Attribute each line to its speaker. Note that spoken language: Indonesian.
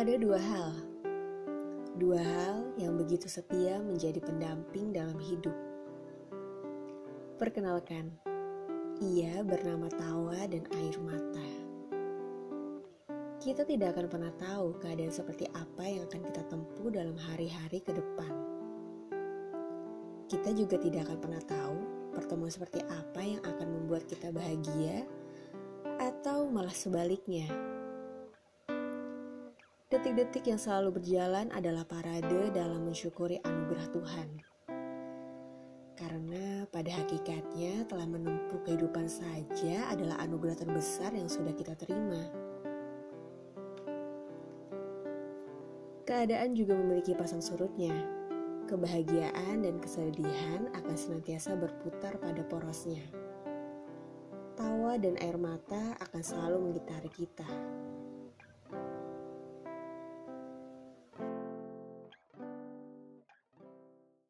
Speaker 1: Ada dua hal, dua hal yang begitu setia menjadi pendamping dalam hidup. Perkenalkan, ia bernama tawa dan air mata. Kita tidak akan pernah tahu keadaan seperti apa yang akan kita tempuh dalam hari-hari ke depan. Kita juga tidak akan pernah tahu pertemuan seperti apa yang akan membuat kita bahagia atau malah sebaliknya. Detik-detik yang selalu berjalan adalah parade dalam mensyukuri anugerah Tuhan. Karena pada hakikatnya telah menempuh kehidupan saja adalah anugerah terbesar yang sudah kita terima. Keadaan juga memiliki pasang surutnya. Kebahagiaan dan kesedihan akan senantiasa berputar pada porosnya. Tawa dan air mata akan selalu mengitari kita.